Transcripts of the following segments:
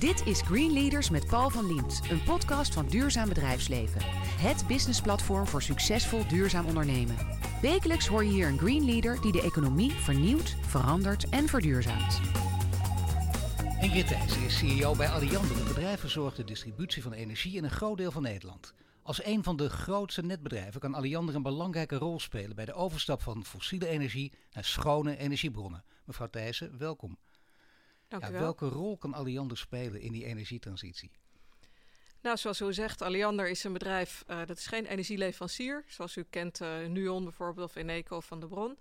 Dit is Green Leaders met Paul van Liemt, een podcast van Duurzaam Bedrijfsleven. Het businessplatform voor succesvol duurzaam ondernemen. Wekelijks hoor je hier een Green Leader die de economie vernieuwt, verandert en verduurzaamt. Ingrid Thijssen is CEO bij Alliander. Het bedrijf verzorgt de distributie van energie in een groot deel van Nederland. Als een van de grootste netbedrijven kan Alliander een belangrijke rol spelen bij de overstap van fossiele energie naar schone energiebronnen. Mevrouw Thijssen, welkom. Dank Ja, welke rol kan Alliander spelen in die energietransitie? Nou, zoals u zegt, Alliander is een bedrijf, eh, dat is geen energieleverancier. Zoals u kent, eh Nuon bijvoorbeeld, of Eneco of Van de Bron.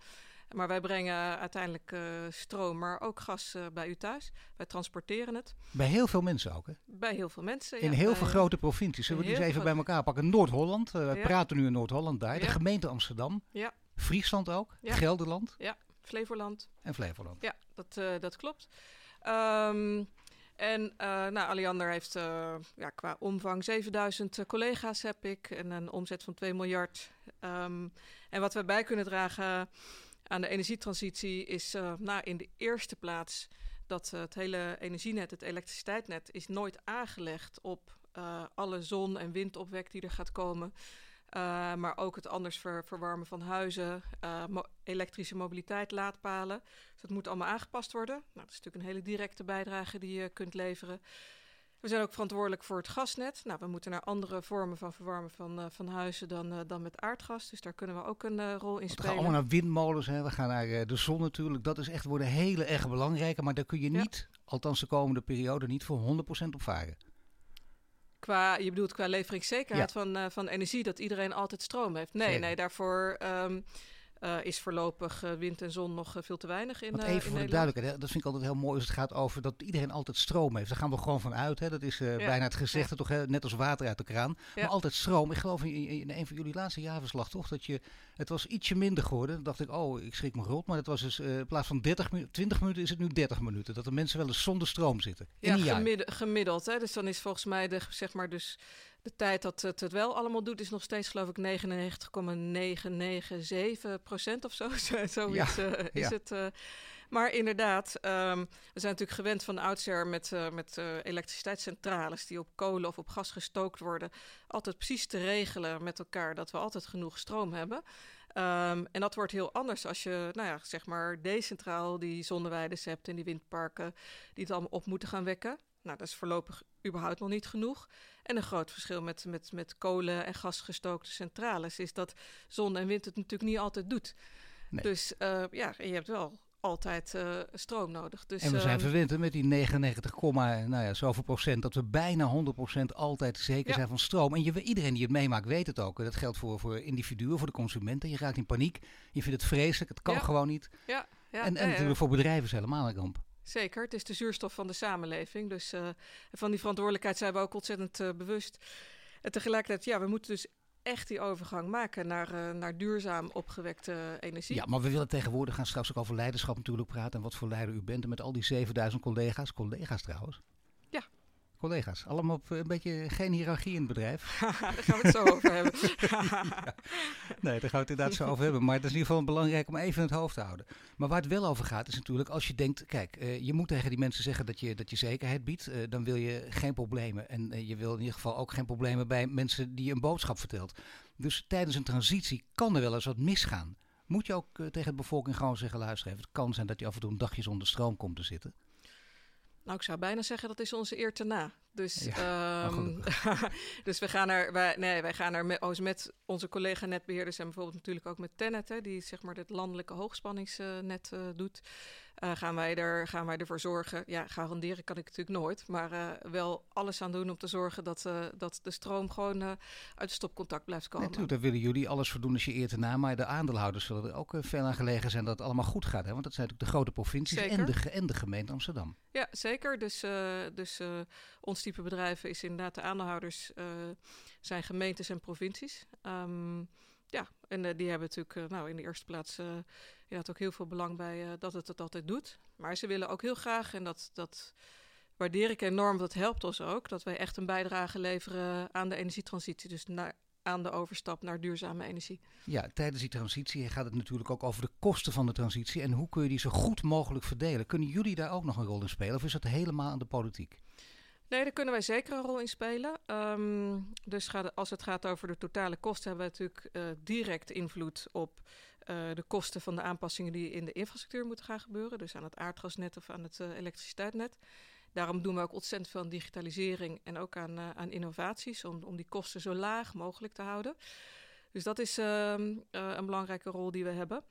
Maar wij brengen uiteindelijk eh, stroom, maar ook gas bij u thuis. Wij transporteren het Bij heel veel mensen ook, hè? bij heel veel mensen. In ja, heel veel grote provincies. Zullen we die eens even bij elkaar pakken? Noord-Holland, we Ja. praten nu in Noord-Holland daar. De gemeente Amsterdam, Ja, Friesland ook, Ja. Gelderland ja, Flevoland. en Flevoland. Ja, dat, dat klopt. Ehm, en eh nou, Alliander heeft eh, ja, qua omvang 7000 collega's heb ik en een omzet van 2 miljard. Ehm, en wat we bij kunnen dragen aan de energietransitie is eh, nou, in de eerste plaats dat eh, het hele energienet, het elektriciteitsnet, is nooit aangelegd op eh, alle zon- en windopwek die er gaat komen. Uh, maar ook het anders ver, verwarmen van huizen, uh, mo elektrische mobiliteit, laadpalen. Dus dat moet allemaal aangepast worden. Nou, dat is natuurlijk een hele directe bijdrage die je kunt leveren. We zijn ook verantwoordelijk voor het gasnet. Nou, we moeten naar andere vormen van verwarmen van, uh, van huizen dan, uh, dan met aardgas. Dus daar kunnen we ook een uh, rol in We spelen. gaan allemaal naar windmolens, hè. we gaan naar de zon natuurlijk. Dat is echt worden hele erg belangrijke. Maar daar kun je niet, ja. althans de komende periode, niet voor 100% op varen. Qua, je bedoelt qua leveringszekerheid ja. van, uh, van energie, dat iedereen altijd stroom heeft. Nee, Zeker. nee, daarvoor um, uh, is voorlopig uh, wind en zon nog veel te weinig in, Want in even voor de duidelijkheid, dat vind ik altijd heel mooi als het gaat over dat iedereen altijd stroom heeft. Daar gaan we gewoon van uit. Hè. Dat is ja. bijna het gezegde, ja. toch hè? net als water uit de kraan. Maar altijd stroom. Ik geloof in, in, een van jullie laatste jaarverslag toch, dat je, het was ietsje minder geworden. Dan dacht ik, oh, ik schrik me rot. Maar het was dus, in plaats van 30 20 minuten is het nu 30 minuten. Dat de mensen wel eens zonder stroom zitten. Ja, gemiddeld, gemiddeld hè. Dus dan is volgens mij de, zeg maar dus de tijd dat het het wel allemaal doet, is nog steeds geloof ik 99,997 procent of zo. Zoiets ja, uh, is ja. het. Uh, maar inderdaad, um, we zijn natuurlijk gewend van oudsher met, uh, met elektriciteitscentrales die op kolen of op gas gestookt worden, altijd precies te regelen met elkaar dat we altijd genoeg stroom hebben. Um, en dat wordt heel anders als je, nou ja, zeg maar decentraal die zonneweiden hebt en die windparken die het allemaal op moeten gaan wekken. Nou, dat is voorlopig überhaupt nog niet genoeg. En een groot verschil met, met, met kolen- en gasgestookte centrales is dat zon en wind het natuurlijk niet altijd doet. Nee. Dus uh, ja, je hebt wel altijd uh, stroom nodig. Dus, en we zijn uh, verwend met die 99, nou ja, zoveel procent, dat we bijna 100 procent altijd zeker Ja. zijn van stroom. En je, iedereen die het meemaakt weet het ook. Dat geldt voor, voor individuen, voor de consumenten. Je raakt in paniek, je vindt het vreselijk, het kan Ja. gewoon niet. Ja, ja, en en natuurlijk voor bedrijven is het helemaal een ramp. Zeker, het is de zuurstof van de samenleving. Dus uh, van die verantwoordelijkheid zijn we ook ontzettend uh, bewust. En tegelijkertijd, ja, we moeten dus echt die overgang maken naar, uh, naar duurzaam opgewekte energie. Ja, maar we willen tegenwoordig gaan straks ook over leiderschap natuurlijk praten. En wat voor leider u bent. En met al die 7000 collega's, collega's trouwens. Collega's, allemaal op een beetje geen hiërarchie in het bedrijf. daar gaan we het zo over hebben. ja. Nee, daar gaan we het inderdaad zo over hebben. Maar het is in ieder geval belangrijk om even in het hoofd te houden. Maar waar het wel over gaat is natuurlijk als je denkt... Kijk, uh, je moet tegen die mensen zeggen dat je, dat je zekerheid biedt. Uh, dan wil je geen problemen. En uh, je wil in ieder geval ook geen problemen bij mensen die je een boodschap vertelt. Dus tijdens een transitie kan er wel eens wat misgaan. Moet je ook tegen de bevolking gewoon zeggen... luister even, het kan zijn dat je af en toe een dagje zonder stroom komt te zitten. Nou, ik zou bijna zeggen dat is onze eer te na. Dus, ja, um, dus we gaan er, wij, nee, wij gaan er met, oh, met onze collega netbeheerders en bijvoorbeeld natuurlijk ook met Tennet, hè, die zeg maar het landelijke hoogspanningsnet uh, doet, uh, gaan, wij er, gaan wij ervoor zorgen. Ja, garanderen kan ik natuurlijk nooit, maar uh, wel alles aan doen om te zorgen dat, dat de stroom gewoon uit het stopcontact blijft komen. Natuurlijk, daar willen jullie alles voor doen als je eer te na, maar de aandeelhouders zullen er ook veel aan gelegen zijn dat het allemaal goed gaat. Hè? Want dat zijn natuurlijk de grote provincies en de, en de gemeente Amsterdam. Ja, zeker. Dus, dus ons type bedrijven is inderdaad de aandeelhouders uh, zijn gemeentes en provincies. Um, ja, en uh, die hebben natuurlijk uh, nou, in de eerste plaats uh, ook heel veel belang bij dat het het altijd doet. Maar ze willen ook heel graag, en dat, dat waardeer ik enorm, dat helpt ons ook, dat wij echt een bijdrage leveren aan de energietransitie. Dus naar, aan de overstap naar duurzame energie. Ja, tijdens die transitie gaat het natuurlijk ook over de kosten van de transitie. En hoe kun je die zo goed mogelijk verdelen? Kunnen jullie daar ook nog een rol in spelen of is dat helemaal aan de politiek? Nee, daar kunnen wij zeker een rol in spelen. Um, dus als het gaat over de totale kosten, hebben we natuurlijk uh, direct invloed op uh, de kosten van de aanpassingen die in de infrastructuur moeten gaan gebeuren. Dus aan het aardgasnet of aan het uh, elektriciteitsnet. Daarom doen we ook ontzettend veel aan digitalisering en ook aan, aan innovaties om, om die kosten zo laag mogelijk te houden. Dus dat is ehm, een belangrijke rol die we hebben.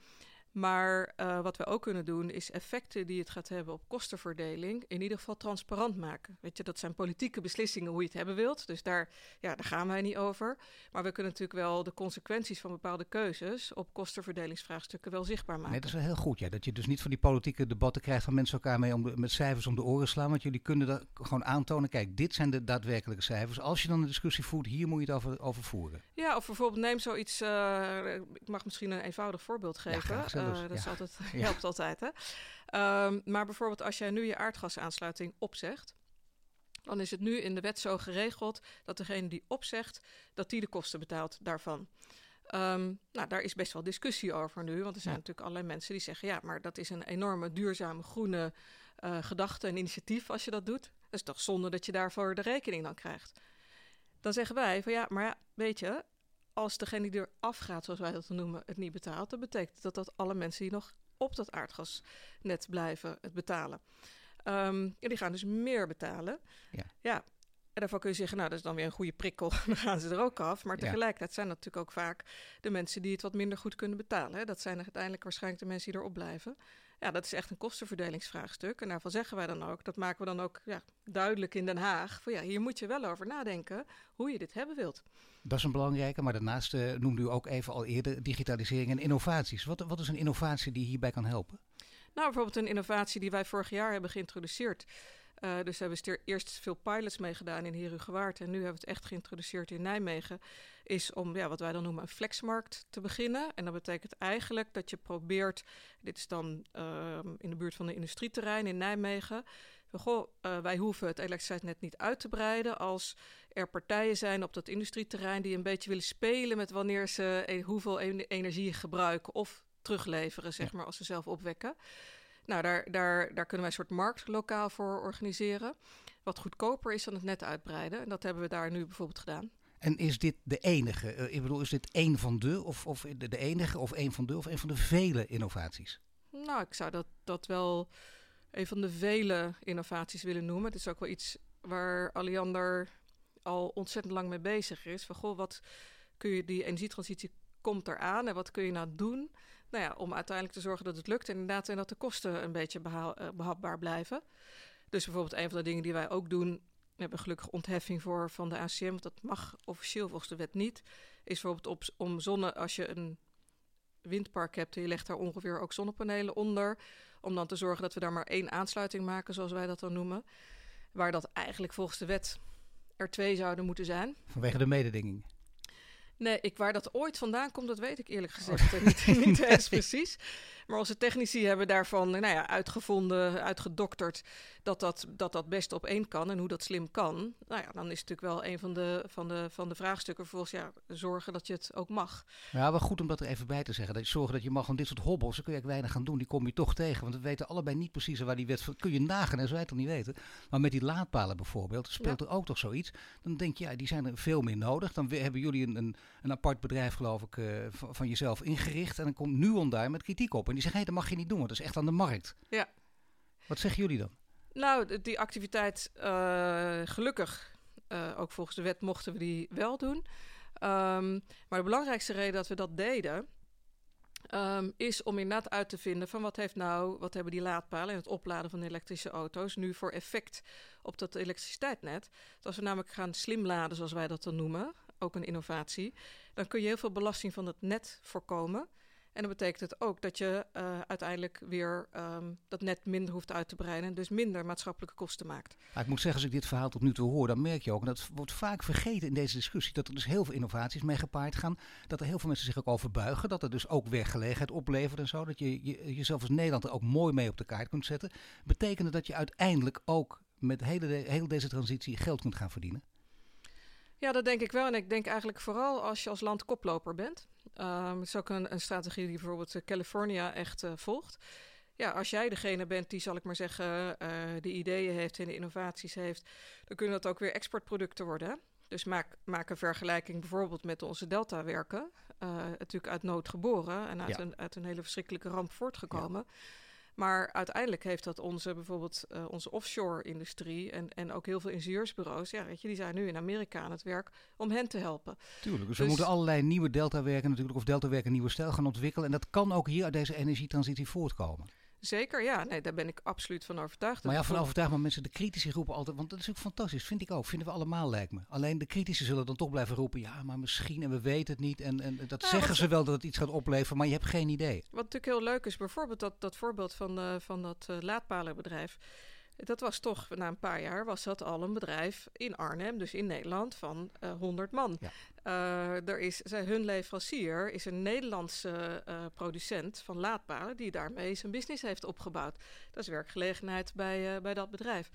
Maar uh, wat we ook kunnen doen, is effecten die het gaat hebben op kostenverdeling in ieder geval transparant maken. Weet je, dat zijn politieke beslissingen hoe je het hebben wilt. Dus daar, ja, daar gaan wij niet over. Maar we kunnen natuurlijk wel de consequenties van bepaalde keuzes op kostenverdelingsvraagstukken wel zichtbaar maken. Nee, dat is wel heel goed. Ja. Dat je dus niet van die politieke debatten krijgt van mensen elkaar mee om de, met cijfers om de oren slaan. Want jullie kunnen dat gewoon aantonen. Kijk, dit zijn de daadwerkelijke cijfers. Als je dan een discussie voert, hier moet je het over, over voeren. Ja, of bijvoorbeeld neem zoiets. Uh, ik mag misschien een eenvoudig voorbeeld geven. Ja, uh, dat is altijd, helpt altijd. Hè? Um, maar bijvoorbeeld als jij nu je aardgasaansluiting opzegt, dan is het nu in de wet zo geregeld dat degene die opzegt, dat die de kosten betaalt daarvan. Um, nou, daar is best wel discussie over nu, want er zijn ja. natuurlijk allerlei mensen die zeggen, ja, maar dat is een enorme duurzame groene uh, gedachte en initiatief als je dat doet. Dat is toch zonde dat je daarvoor de rekening dan krijgt. Dan zeggen wij van ja, maar ja, weet je, als degene die er afgaat, zoals wij dat noemen, het niet betaalt, dan betekent dat dat alle mensen die nog op dat aardgasnet blijven het betalen. Um, en die gaan dus meer betalen. Ja. ja. En daarvan kun je zeggen, nou, dat is dan weer een goede prikkel. dan gaan ze er ook af. Maar tegelijkertijd zijn dat natuurlijk ook vaak de mensen die het wat minder goed kunnen betalen. Hè. Dat zijn uiteindelijk waarschijnlijk de mensen die erop blijven. Ja, dat is echt een kostenverdelingsvraagstuk. En daarvan zeggen wij dan ook, dat maken we dan ook ja, duidelijk in Den Haag. Van ja, hier moet je wel over nadenken hoe je dit hebben wilt. Dat is een belangrijke, maar daarnaast uh, noemde u ook even al eerder digitalisering en innovaties. Wat, wat is een innovatie die hierbij kan helpen? Nou, bijvoorbeeld een innovatie die wij vorig jaar hebben geïntroduceerd. Uh, dus hebben we eerst veel pilots meegedaan in Herugewaard. En nu hebben we het echt geïntroduceerd in Nijmegen. Is om ja, wat wij dan noemen een flexmarkt te beginnen. En dat betekent eigenlijk dat je probeert. Dit is dan uh, in de buurt van de industrieterrein in Nijmegen. Goh, uh, wij hoeven het elektriciteitsnet niet uit te breiden als er partijen zijn op dat industrieterrein die een beetje willen spelen met wanneer ze e hoeveel energie gebruiken of terugleveren, zeg maar, als ze zelf opwekken. Nou, daar, daar, daar kunnen wij een soort markt lokaal voor organiseren. Wat goedkoper is dan het net uitbreiden. En dat hebben we daar nu bijvoorbeeld gedaan. En is dit de enige? Uh, ik bedoel, is dit één van de, of, of de, enige, of één van de, of een van de vele innovaties? Nou, ik zou dat, dat wel een van de vele innovaties willen noemen. Het is ook wel iets waar Alliander al ontzettend lang mee bezig is. Van goh, wat kun je, die energietransitie komt eraan en wat kun je nou doen? Nou ja, om uiteindelijk te zorgen dat het lukt inderdaad en dat de kosten een beetje behaal, uh, behapbaar blijven. Dus bijvoorbeeld een van de dingen die wij ook doen, we hebben gelukkig ontheffing voor van de ACM, want dat mag officieel volgens de wet niet, is bijvoorbeeld op, om zonne, als je een windpark hebt en je legt daar ongeveer ook zonnepanelen onder, om dan te zorgen dat we daar maar één aansluiting maken, zoals wij dat dan noemen, waar dat eigenlijk volgens de wet er twee zouden moeten zijn. Vanwege de mededinging. Nee, ik, waar dat ooit vandaan komt, dat weet ik eerlijk gezegd oh. niet, niet eens precies. Maar onze technici hebben daarvan nou ja, uitgevonden, uitgedokterd dat dat, dat dat best op één kan en hoe dat slim kan. Nou ja, dan is het natuurlijk wel een van de, van de, van de vraagstukken. Volgens ja, zorgen dat je het ook mag. Ja, wel goed om dat er even bij te zeggen. Dat je zorgen dat je mag van dit soort hobbels, dan kun je weinig gaan doen. Die kom je toch tegen. Want we weten allebei niet precies waar die wet van. Kun je nagaan en zo wij het toch niet weten. Maar met die laadpalen bijvoorbeeld, speelt ja. er ook toch zoiets. Dan denk je, ja, die zijn er veel meer nodig. Dan hebben jullie een, een, een apart bedrijf, geloof ik, uh, van, van, jezelf ingericht. En dan komt Nuon daar met kritiek op. En die zeggen, hé, hey, dat mag je niet doen, want dat is echt aan de markt. Ja. Wat zeggen jullie dan? Nou, die activiteit, uh, gelukkig, uh, ook volgens de wet mochten we die wel doen. Um, maar de belangrijkste reden dat we dat deden, um, is om inderdaad uit te vinden van wat heeft nou, wat hebben die laadpalen en het opladen van elektrische auto's nu voor effect op dat elektriciteitsnet. Dus als we namelijk gaan slim laden, zoals wij dat dan noemen, ook een innovatie, dan kun je heel veel belasting van het net voorkomen. En dat betekent het ook dat je uh, uiteindelijk weer um, dat net minder hoeft uit te breiden. En dus minder maatschappelijke kosten maakt. Ik moet zeggen, als ik dit verhaal tot nu toe hoor, dan merk je ook, en dat wordt vaak vergeten in deze discussie, dat er dus heel veel innovaties mee gepaard gaan. Dat er heel veel mensen zich ook over buigen. Dat er dus ook werkgelegenheid oplevert en zo. Dat je, je jezelf als Nederland er ook mooi mee op de kaart kunt zetten. Betekent dat je uiteindelijk ook met hele, heel deze transitie geld kunt gaan verdienen? Ja, dat denk ik wel. En ik denk eigenlijk vooral als je als land koploper bent. Um, het is ook een, een, strategie die bijvoorbeeld California echt uh, volgt. ja, als jij degene bent die, zal ik maar zeggen, uh, de ideeën heeft en de innovaties heeft, dan kunnen dat ook weer exportproducten worden. Dus maak, maak een vergelijking bijvoorbeeld met onze Delta-werken. Uh, natuurlijk uit nood geboren en uit, een, uit een hele verschrikkelijke ramp voortgekomen. Maar uiteindelijk heeft dat onze, bijvoorbeeld uh, onze offshore-industrie en, en ook heel veel ingenieursbureaus, ja, weet je, die zijn nu in Amerika aan het werk om hen te helpen. Tuurlijk, dus, dus we moeten allerlei nieuwe delta-werken natuurlijk, of delta-werken nieuwe stijl gaan ontwikkelen. En dat kan ook hier uit deze energietransitie voortkomen. Zeker, ja. Nee, daar ben ik absoluut van overtuigd. Maar ja, van overtuigd, maar mensen, de kritische groepen altijd, want dat is ook fantastisch, vind ik ook. Vinden we allemaal, lijkt me. Alleen de critici zullen dan toch blijven roepen, ja, maar misschien, en we weten het niet. En, en dat nou, zeggen ze wel dat het iets gaat opleveren, maar je hebt geen idee. Wat natuurlijk heel leuk is, bijvoorbeeld dat, dat voorbeeld van, uh, van dat uh, laadpalenbedrijf. Dat was toch, na een paar jaar was dat al een bedrijf in Arnhem, dus in Nederland, van uh, 100 man. Ja. Uh, er is, hun leverancier is een Nederlandse uh, producent van laadpalen die daarmee zijn business heeft opgebouwd. Dat is werkgelegenheid bij, bij dat bedrijf.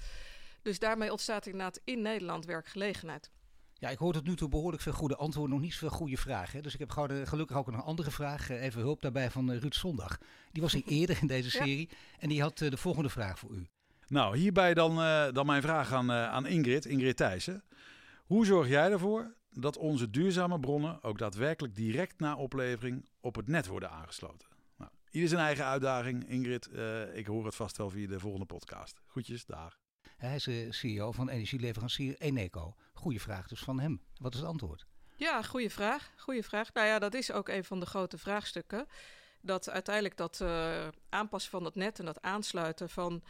Dus daarmee ontstaat inderdaad in Nederland werkgelegenheid. Ja, ik hoor tot nu toe behoorlijk veel goede antwoorden, nog niet zoveel goede vragen. Dus ik heb gewoon, gelukkig ook nog een andere vraag. Even hulp daarbij van Ruud Zondag. Die was hier eerder in deze serie ja. en die had de volgende vraag voor u. Nou, hierbij dan, dan mijn vraag aan, aan Ingrid, Ingrid Thijssen. Hoe zorg jij ervoor dat onze duurzame bronnen ook daadwerkelijk direct na oplevering op het net worden aangesloten. Nou, ieder zijn eigen uitdaging. Ingrid, uh, ik hoor het vast wel via de volgende podcast. Groetjes, dag. Hij is de CEO van energieleverancier Eneco. Goeie vraag dus van hem. Wat is het antwoord? Ja, goede vraag. Goeie vraag. Nou ja, dat is ook een van de grote vraagstukken. Dat uiteindelijk dat uh, aanpassen van het net en dat aansluiten van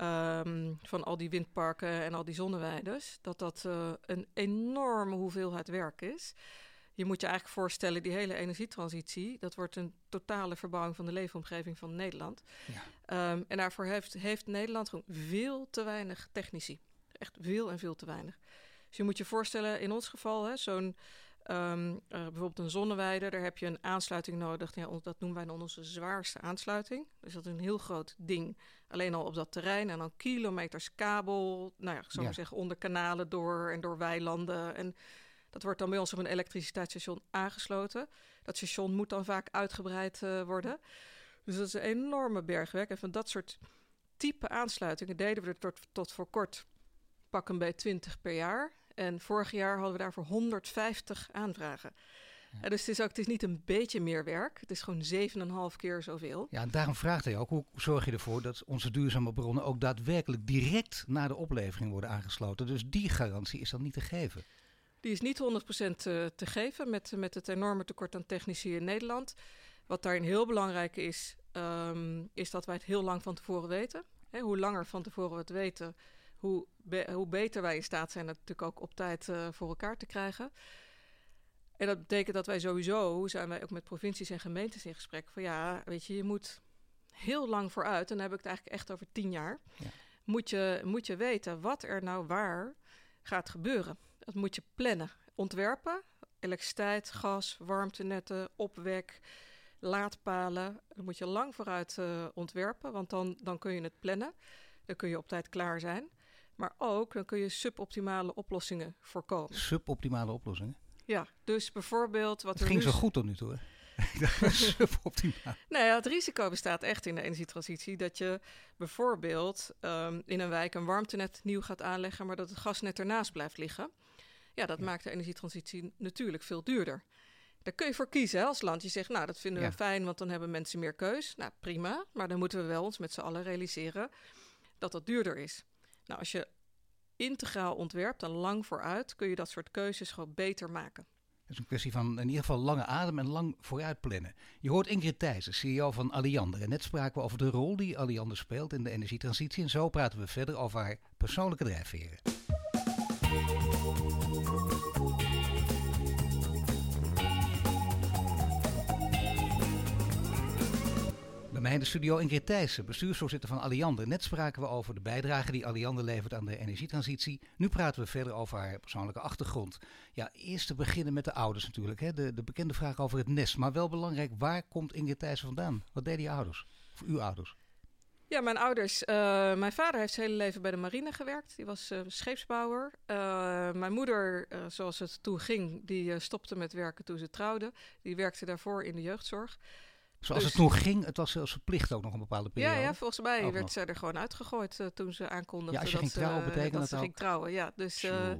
Um, van al die windparken en al die zonneweides, dat dat uh, een enorme hoeveelheid werk is. Je moet je eigenlijk voorstellen, die hele energietransitie, dat wordt een totale verbouwing van de leefomgeving van Nederland. Ja. Um, en daarvoor heeft, heeft Nederland gewoon veel te weinig technici. Echt veel en veel te weinig. Dus je moet je voorstellen, in ons geval, zo'n Um, uh, bijvoorbeeld een zonneweide, daar heb je een aansluiting nodig. Ja, dat noemen wij dan onze zwaarste aansluiting. Dus dat is een heel groot ding. Alleen al op dat terrein en dan kilometers kabel. Nou ja, ik zou ja. zeggen, onder kanalen door en door weilanden. En dat wordt dan bij ons op een elektriciteitsstation aangesloten. Dat station moet dan vaak uitgebreid uh, worden. Dus dat is een enorme bergwerk. En van dat soort type aansluitingen deden we er tot, tot voor kort pak een bij 20 per jaar. En vorig jaar hadden we daarvoor 150 aanvragen. Ja. dus het is, ook, het is niet een beetje meer werk. Het is gewoon 7,5 keer zoveel. Ja, en daarom vraagt hij ook, hoe zorg je ervoor dat onze duurzame bronnen ook daadwerkelijk direct na de oplevering worden aangesloten? Dus die garantie is dan niet te geven. Die is niet 100% te, te geven met, met het enorme tekort aan technici in Nederland. Wat daarin heel belangrijk is, um, is dat wij het heel lang van tevoren weten. He, hoe langer van tevoren we het weten, hoe, be hoe beter wij in staat zijn het natuurlijk ook op tijd uh, voor elkaar te krijgen. En dat betekent dat wij sowieso, zijn wij ook met provincies en gemeentes in gesprek, van ja, weet je, je moet heel lang vooruit, en dan heb ik het eigenlijk echt over tien jaar, ja. moet, je, moet je weten wat er nou waar gaat gebeuren. Dat moet je plannen, ontwerpen, elektriciteit, gas, warmtenetten, opwek, laadpalen. Dat moet je lang vooruit uh, ontwerpen, want dan, dan kun je het plannen. Dan kun je op tijd klaar zijn. Maar ook dan kun je suboptimale oplossingen voorkomen. Suboptimale oplossingen? Ja, dus bijvoorbeeld wat het er ging nu... zo goed tot nu toe. suboptimaal. Nou ja, het risico bestaat echt in de energietransitie dat je bijvoorbeeld um, in een wijk een warmtenet nieuw gaat aanleggen, maar dat het gasnet ernaast blijft liggen. Ja, dat ja. maakt de energietransitie natuurlijk veel duurder. Daar kun je voor kiezen hè, als land. Je zegt, nou, dat vinden we ja. fijn, want dan hebben mensen meer keus. Nou, prima. Maar dan moeten we wel ons met z'n allen realiseren dat dat duurder is. Nou, als je integraal ontwerpt en lang vooruit, kun je dat soort keuzes gewoon beter maken. Het is een kwestie van in ieder geval lange adem en lang vooruit plannen. Je hoort Ingrid Thijssen, CEO van Alliander. En net spraken we over de rol die Alliander speelt in de energietransitie. En zo praten we verder over haar persoonlijke drijfveren. Mij in de studio Ingrid Thijssen, bestuursvoorzitter van Alliander. Net spraken we over de bijdrage die Alliander levert aan de energietransitie. Nu praten we verder over haar persoonlijke achtergrond. Ja, eerst te beginnen met de ouders natuurlijk. Hè? De, de bekende vraag over het nest. Maar wel belangrijk, waar komt Ingrid Thijssen vandaan? Wat deden je ouders? Of uw ouders? Ja, mijn ouders. Uh, mijn vader heeft zijn hele leven bij de marine gewerkt. Die was uh, scheepsbouwer. Uh, mijn moeder, zoals het toen ging, die stopte met werken toen ze trouwde. Die werkte daarvoor in de jeugdzorg. Zoals Dus- het toen ging, het was zelfs verplicht ook nog een bepaalde periode. Ja, ja, volgens mij Ook werd nog. ze er gewoon uitgegooid eh, toen ze aankondigde Ja, als je dat ging trouwen, eh, betekent dat dat ze ook? ging trouwen. Ja, dus eh,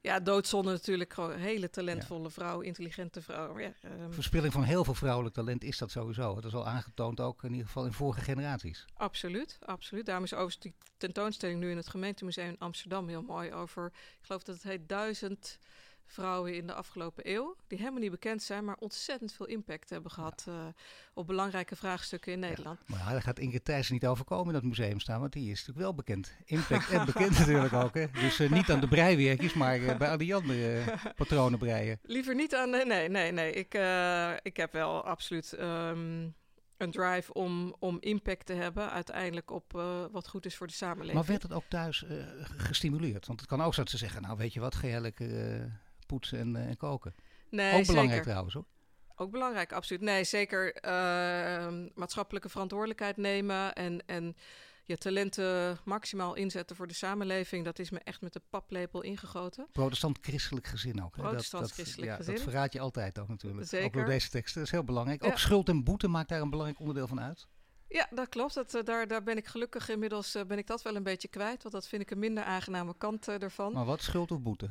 ja, doodzonde natuurlijk. Gewoon een hele talentvolle vrouw, intelligente vrouw. Ja, ehm, Verspilling van heel veel vrouwelijk talent is dat sowieso. Dat is al aangetoond ook in ieder geval in vorige generaties. absoluut, absoluut. Daarom is overigens die tentoonstelling nu in het gemeentemuseum in Amsterdam heel mooi over. Ik geloof dat het heet duizend vrouwen in de afgelopen eeuw. Die helemaal niet bekend zijn, maar ontzettend veel impact hebben gehad eh, op belangrijke vraagstukken in Nederland. Maar ja, daar gaat Ingrid Thijssen niet overkomen in dat museum staan, want die is natuurlijk wel bekend. Impact en bekend natuurlijk ook. Hè. Dus eh, niet aan de breiwerkjes, maar eh, bij al die andere patronen breien. Liever niet aan. Nee, nee, nee. nee. Ik, eh, ik heb wel absoluut ehm, een drive om, om impact te hebben. Uiteindelijk op eh, wat goed is voor de samenleving. Maar werd het ook thuis eh, gestimuleerd? Want het kan ook zo dat ze zeggen, nou weet je wat, ga lekker eh, poetsen en, eh, en koken. nee, ook belangrijk zeker. trouwens hoor. Ook belangrijk, absoluut. Nee, zeker ehm, maatschappelijke verantwoordelijkheid nemen en, en je talenten maximaal inzetten voor de samenleving. Dat is me echt met de paplepel ingegoten. Protestant-christelijk gezin ook. hè. Dat- dat, gezin. Ja, dat verraad je altijd ook natuurlijk. Ook door deze teksten. Dat is heel belangrijk. Ja. Ook schuld en boete maakt daar een belangrijk onderdeel van uit. Ja, dat klopt. Dat, eh, daar, daar ben ik gelukkig inmiddels eh, ben ik dat wel een beetje kwijt. Want dat vind ik een minder aangename kant ervan. Maar wat, schuld of boete?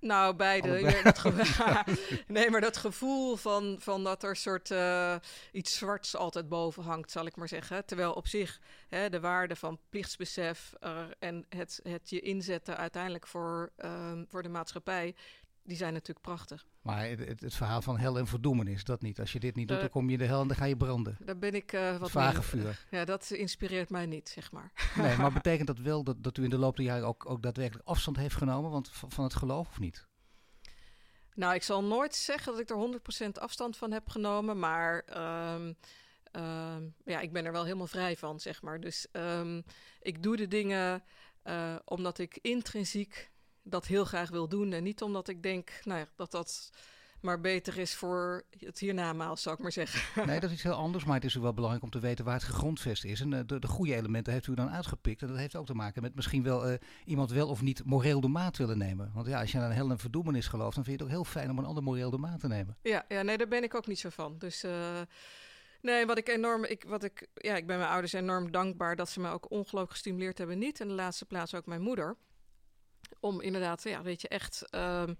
Nou, beide. Ja, dat nee, maar dat gevoel van, van dat er soort eh, iets zwarts altijd boven hangt, zal ik maar zeggen. Terwijl op zich hè, de waarde van plichtsbesef eh, en het, het je inzetten uiteindelijk voor, ehm, voor de maatschappij, die zijn natuurlijk prachtig. Maar het, het, verhaal van hel en verdoemenis, dat niet. Als je dit niet doet, dan kom je in de hel en dan ga je branden. Daar ben ik eh, wat Vage vuur. Ja, dat inspireert mij niet, zeg maar. Nee, maar betekent dat wel dat, dat u in de loop der jaren ook, ook daadwerkelijk afstand heeft genomen want, van, het geloof of niet? Nou, ik zal nooit zeggen dat ik er 100% afstand van heb genomen, maar ehm, ehm, ja, ik ben er wel helemaal vrij van, zeg maar. Dus ehm, ik doe de dingen eh, omdat ik intrinsiek dat heel graag wil doen en niet omdat ik denk nou ja, dat dat maar beter is voor het hiernamaals, zou ik maar zeggen. Nee, dat is iets heel anders, maar het is ook wel belangrijk om te weten waar het gegrondvest is. En eh, de, de goede elementen heeft u dan uitgepikt. En dat heeft ook te maken met misschien wel eh, iemand wel of niet moreel de maat willen nemen. Want ja, als je aan hel en verdoemenis gelooft, dan vind je het ook heel fijn om een ander moreel de maat te nemen. Ja, ja, nee, daar ben ik ook niet zo van. Dus eh, nee, wat ik enorm, ik, wat ik, ja, ik ben mijn ouders enorm dankbaar dat ze me ook ongelooflijk gestimuleerd hebben. Niet in de laatste plaats ook mijn moeder. Om inderdaad, ja, weet je, echt ehm,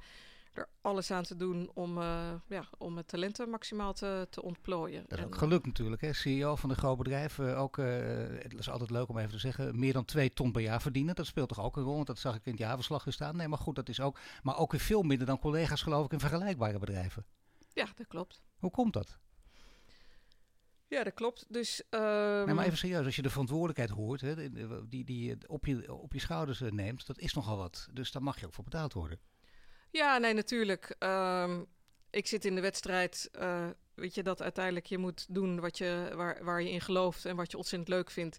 er alles aan te doen om, eh, ja, om mijn talenten maximaal te, te ontplooien. Dat is En, ook gelukt natuurlijk. Hè. CEO van een groot bedrijf, eh, ook, eh, het is altijd leuk om even te zeggen, meer dan twee ton per jaar verdienen. Dat speelt toch ook een rol, want dat zag ik in het jaarverslag weer staan. Nee, maar goed, dat is ook, maar ook weer veel minder dan collega's geloof ik in vergelijkbare bedrijven. Ja, dat klopt. Hoe komt dat? Ja, dat klopt. Dus, ehm, Nee, maar even serieus, als je de verantwoordelijkheid hoort, hè, die, die je op je, op je schouders eh, neemt, dat is nogal wat. Dus daar mag je ook voor betaald worden. Ja, nee, natuurlijk. Ehm, ik zit in de wedstrijd. eh, weet je dat uiteindelijk je moet doen wat je, waar, waar je in gelooft en wat je ontzettend leuk vindt.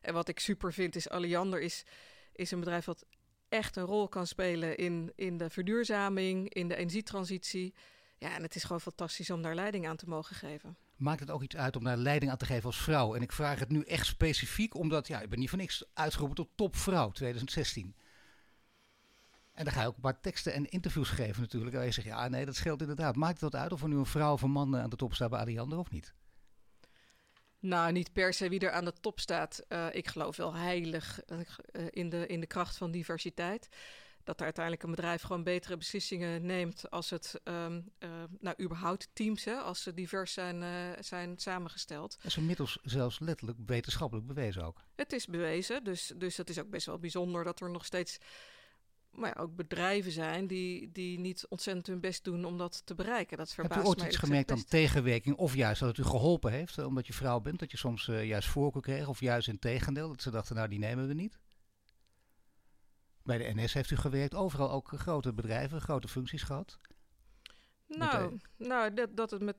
En wat ik super vind is Alliander is, is een bedrijf dat echt een rol kan spelen in, in de verduurzaming, in de energietransitie. Ja, en het is gewoon fantastisch om daar leiding aan te mogen geven. Maakt het ook iets uit om daar leiding aan te geven als vrouw? En ik vraag het nu echt specifiek, omdat ja, ik ben niet voor niks uitgeroepen tot topvrouw 2016. En dan ga je ook een paar teksten en interviews geven natuurlijk. En je zegt, ja nee, dat scheelt inderdaad. Maakt het wat uit of er nu een vrouw of een man eh, aan de top staat bij Alliander of niet? Nou, niet per se wie er aan de top staat. Eh, ik geloof wel heilig eh, in, de, in de kracht van diversiteit. Dat er uiteindelijk een bedrijf gewoon betere beslissingen neemt als het, ehm, eh, nou, überhaupt teams, hè, als ze divers zijn, eh, zijn samengesteld. Dat is inmiddels zelfs letterlijk wetenschappelijk bewezen ook. Het is bewezen, dus, dus het is ook best wel bijzonder dat er nog steeds maar ja, ook bedrijven zijn die, die niet ontzettend hun best doen om dat te bereiken. Dat verbaast Hebt u ooit iets gemerkt aan tegenwerking of juist dat het u geholpen heeft, eh, omdat je vrouw bent? Dat je soms juist voorkeur kreeg of juist in tegendeel, dat ze dachten, nou die nemen we niet? Bij de NS heeft u gewerkt, overal ook grote bedrijven, grote functies gehad. Nou, nou dat, dat het me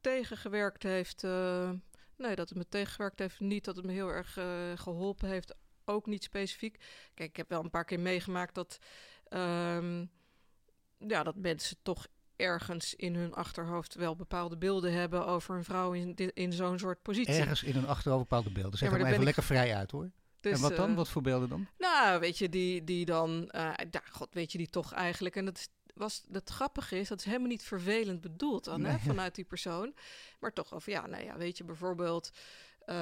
tegengewerkt heeft. eh, nee, dat het me tegengewerkt heeft niet. Dat het me heel erg eh, geholpen heeft. Ook niet specifiek. Kijk, ik heb wel een paar keer meegemaakt dat. ehm, ja, dat mensen toch ergens in hun achterhoofd wel bepaalde beelden hebben over een vrouw in, in zo'n soort positie. Ergens in hun achterhoofd bepaalde beelden. Zeg Ja, maar even ik- lekker vrij uit hoor. Dus, en wat dan? eh, Wat voor beelden dan? Nou, weet je, die, die dan, eh ja, god, weet je, die toch eigenlijk, en dat is was het grappige is, dat is helemaal niet vervelend bedoeld dan, hè, vanuit die persoon. Maar toch over, ja, nou ja, weet je, bijvoorbeeld... eh,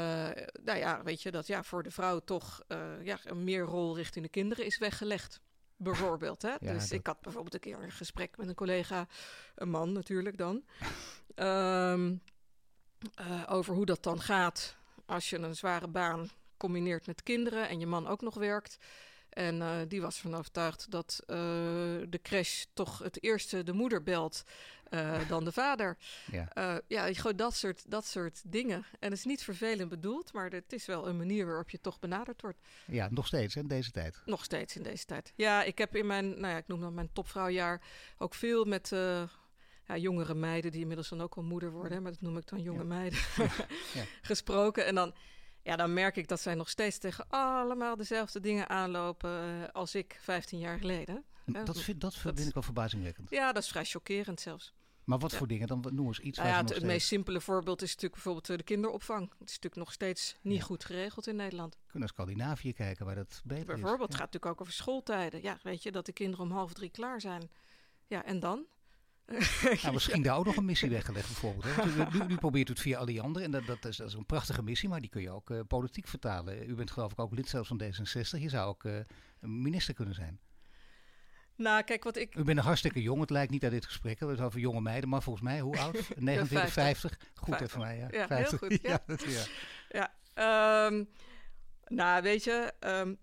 nou ja, weet je, dat ja, voor de vrouw toch ja, een meer rol richting de kinderen is weggelegd. Bijvoorbeeld, hè. Ja, dus dat- ik had bijvoorbeeld een keer een gesprek met een collega, een man natuurlijk dan... Ehm, eh, over hoe dat dan gaat als je een zware baan combineert met kinderen en je man ook nog werkt. En eh, die was van overtuigd dat eh, de crash toch het eerste de moeder belt eh, dan de vader. Ja. Ja, gewoon dat soort, dat soort dingen. En het is niet vervelend bedoeld, maar het is wel een manier waarop je toch benaderd wordt. ja, nog steeds in deze tijd. Nog steeds in deze tijd. Ja, ik heb in mijn, nou ja, ik noem dat mijn topvrouwjaar ook veel met ja, jongere meiden, die inmiddels dan ook al moeder worden, maar dat noem ik dan jonge Ja. meiden, Ja. gesproken. En dan, ja, dan merk ik dat zij nog steeds tegen allemaal dezelfde dingen aanlopen eh, als ik 15 jaar geleden. Dat vind, dat vind dat- ik wel verbazingwekkend. Ja, dat is vrij chockerend zelfs. Maar wat Ja. voor dingen? Dan noem eens iets Nou ja, het, meest simpele voorbeeld is natuurlijk bijvoorbeeld eh, de kinderopvang. Het is natuurlijk nog steeds niet Ja. goed geregeld in Nederland. kunnen naar Scandinavië kijken waar dat beter Bijvoorbeeld, is. het gaat natuurlijk ook over schooltijden. Ja, weet je, dat de kinderen om half drie klaar zijn. Ja, en dan? Nou, misschien daar ook nog een missie weggelegd bijvoorbeeld. Hè? Nu, nu probeert u het via Alliander en dat, dat, is, dat is een prachtige missie, maar die kun je ook eh, politiek vertalen. U bent geloof ik ook lid zelfs van D66. Je zou ook eh, minister kunnen zijn. Nou, kijk, wat ik... U bent een hartstikke jong. Het lijkt niet uit dit gesprek. Het is over jonge meiden, maar volgens mij, hoe oud? 29, 50. Goed, hè, 50. voor mij. Ja, Ja, heel 50. goed, ja. dat, ja. Ja, ehm, nou, weet je... ehm,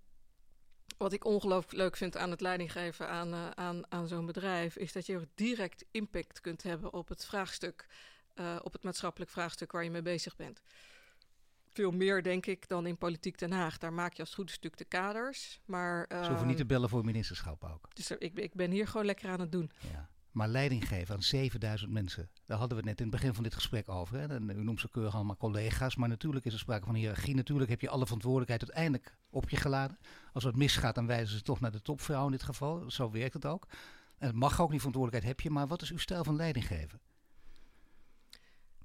wat ik ongelooflijk leuk vind aan het leidinggeven aan, eh, aan, aan zo'n bedrijf... is dat je direct impact kunt hebben op het vraagstuk... eh, op het maatschappelijk vraagstuk waar je mee bezig bent. Veel meer, denk ik, dan in Politiek Den Haag. Daar maak je als het goed natuurlijk de kaders. Maar, Ze hoeven ehm, niet te bellen voor ministerschap ook. Dus er- ik, ik ben hier gewoon lekker aan het doen. Ja. Maar leiding geven aan 7000 mensen. Daar hadden we het net in het begin van dit gesprek over. Hè. U noemt ze keurig allemaal collega's. Maar natuurlijk is er sprake van hiërarchie. Natuurlijk heb je alle verantwoordelijkheid uiteindelijk op je geladen. Als het misgaat, dan wijzen ze toch naar de topvrouw in dit geval. Zo werkt het ook. En het mag ook, die verantwoordelijkheid heb je. Maar wat is uw stijl van leiding geven?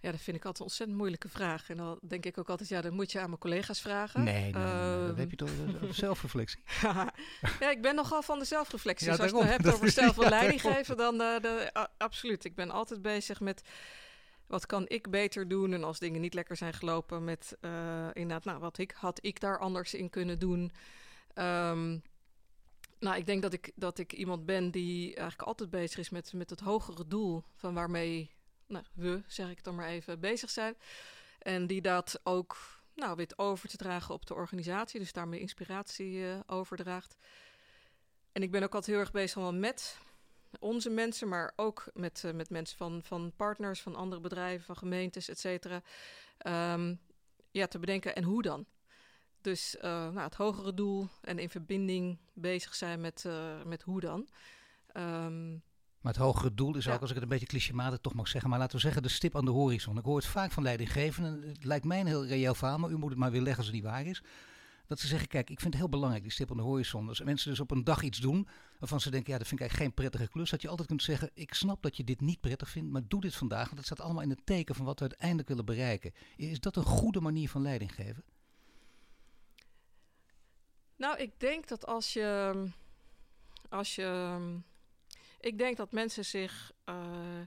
Ja, dat vind ik altijd een ontzettend moeilijke vraag. En dan denk ik ook altijd, ja, dat moet je aan mijn collega's vragen. Nee, nee, nee. dat Ehm, heb je toch zelfreflectie. ja, ik ben nogal van de zelfreflectie. Ja, dus als je het hebt over van ja, leiding geven, dan eh, de, absoluut. Ik ben altijd bezig met wat kan ik beter doen. En als dingen niet lekker zijn gelopen, met eh, inderdaad, nou, wat ik, had ik daar anders in kunnen doen. Ehm, nou, ik denk dat ik, dat ik iemand ben die eigenlijk altijd bezig is met, met het hogere doel van waarmee nou, we, zeg ik dan maar even, bezig zijn. En die dat ook nou, weet over te dragen op de organisatie, dus daarmee inspiratie eh, overdraagt. En ik ben ook altijd heel erg bezig wel met onze mensen, maar ook met, eh, met mensen van, van partners, van andere bedrijven, van gemeentes, et cetera. Ehm, ja, te bedenken en hoe dan. Dus eh, nou, het hogere doel en in verbinding bezig zijn met, met hoe dan. Ehm, Maar het hogere doel is Ja. ook, als ik het een beetje clichématig toch mag zeggen, maar laten we zeggen de stip aan de horizon. Ik hoor het vaak van leidinggevenden. Het lijkt mij een heel reëel verhaal, maar u moet het maar weer leggen als het niet waar is. Dat ze zeggen, kijk, ik vind het heel belangrijk, die stip aan de horizon. Als mensen dus op een dag iets doen waarvan ze denken, ja, dat vind ik eigenlijk geen prettige klus. Dat je altijd kunt zeggen, ik snap dat je dit niet prettig vindt, maar doe dit vandaag. Want dat staat allemaal in het teken van wat we uiteindelijk willen bereiken. Is dat een goede manier van leiding geven? Nou, ik denk dat als je. Als je ik denk dat mensen zich eh,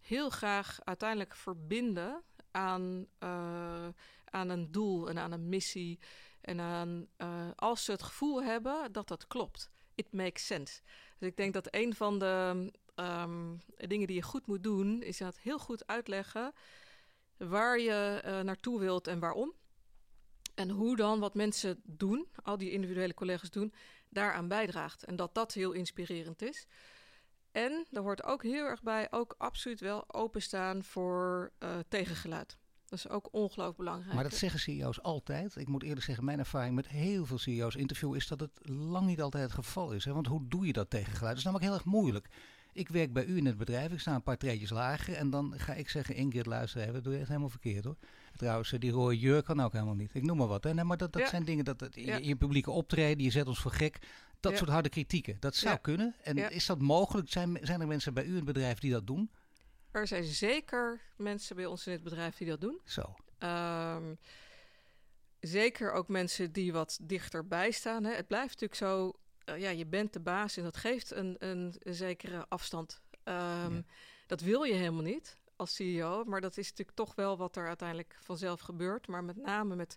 heel graag uiteindelijk verbinden aan, eh, aan een doel en aan een missie. En aan, eh, als ze het gevoel hebben dat dat klopt. It makes sense. Dus ik denk dat een van de ehm, dingen die je goed moet doen, is dat heel goed uitleggen waar je naartoe wilt en waarom. En hoe dan wat mensen doen, al die individuele collega's doen, daaraan bijdraagt. En dat dat heel inspirerend is. En er hoort ook heel erg bij, ook absoluut wel openstaan voor eh, tegengeluid. Dat is ook ongelooflijk belangrijk. Maar dat zeggen CEO's altijd. Ik moet eerlijk zeggen, mijn ervaring met heel veel CEO's interview is dat het lang niet altijd het geval is. Hè? Want hoe doe je dat tegen geluid? Dat is namelijk heel erg moeilijk. Ik werk bij u in het bedrijf, ik sta een paar treetjes lager en dan ga ik zeggen, Ingrid luister even, dat doe je echt helemaal verkeerd hoor. Trouwens, eh, die rode jurk kan ook helemaal niet. Ik noem maar wat. Hè? Nee, maar dat, dat Ja. zijn dingen, dat, dat, in Ja. je, je publieke optreden, je zet ons voor gek. Dat Ja. soort harde kritieken, dat zou Ja. kunnen. En Ja. is dat mogelijk? Zijn, zijn er mensen bij u in het bedrijf die dat doen? Er zijn zeker mensen bij ons in het bedrijf die dat doen. Zo. Ehm, zeker ook mensen die wat dichterbij staan. Hè. Het blijft natuurlijk zo. eh, ja, je bent de baas en dat geeft een, een, een zekere afstand. Ehm. Dat wil je helemaal niet als CEO, maar dat is natuurlijk toch wel wat er uiteindelijk vanzelf gebeurt. Maar met name met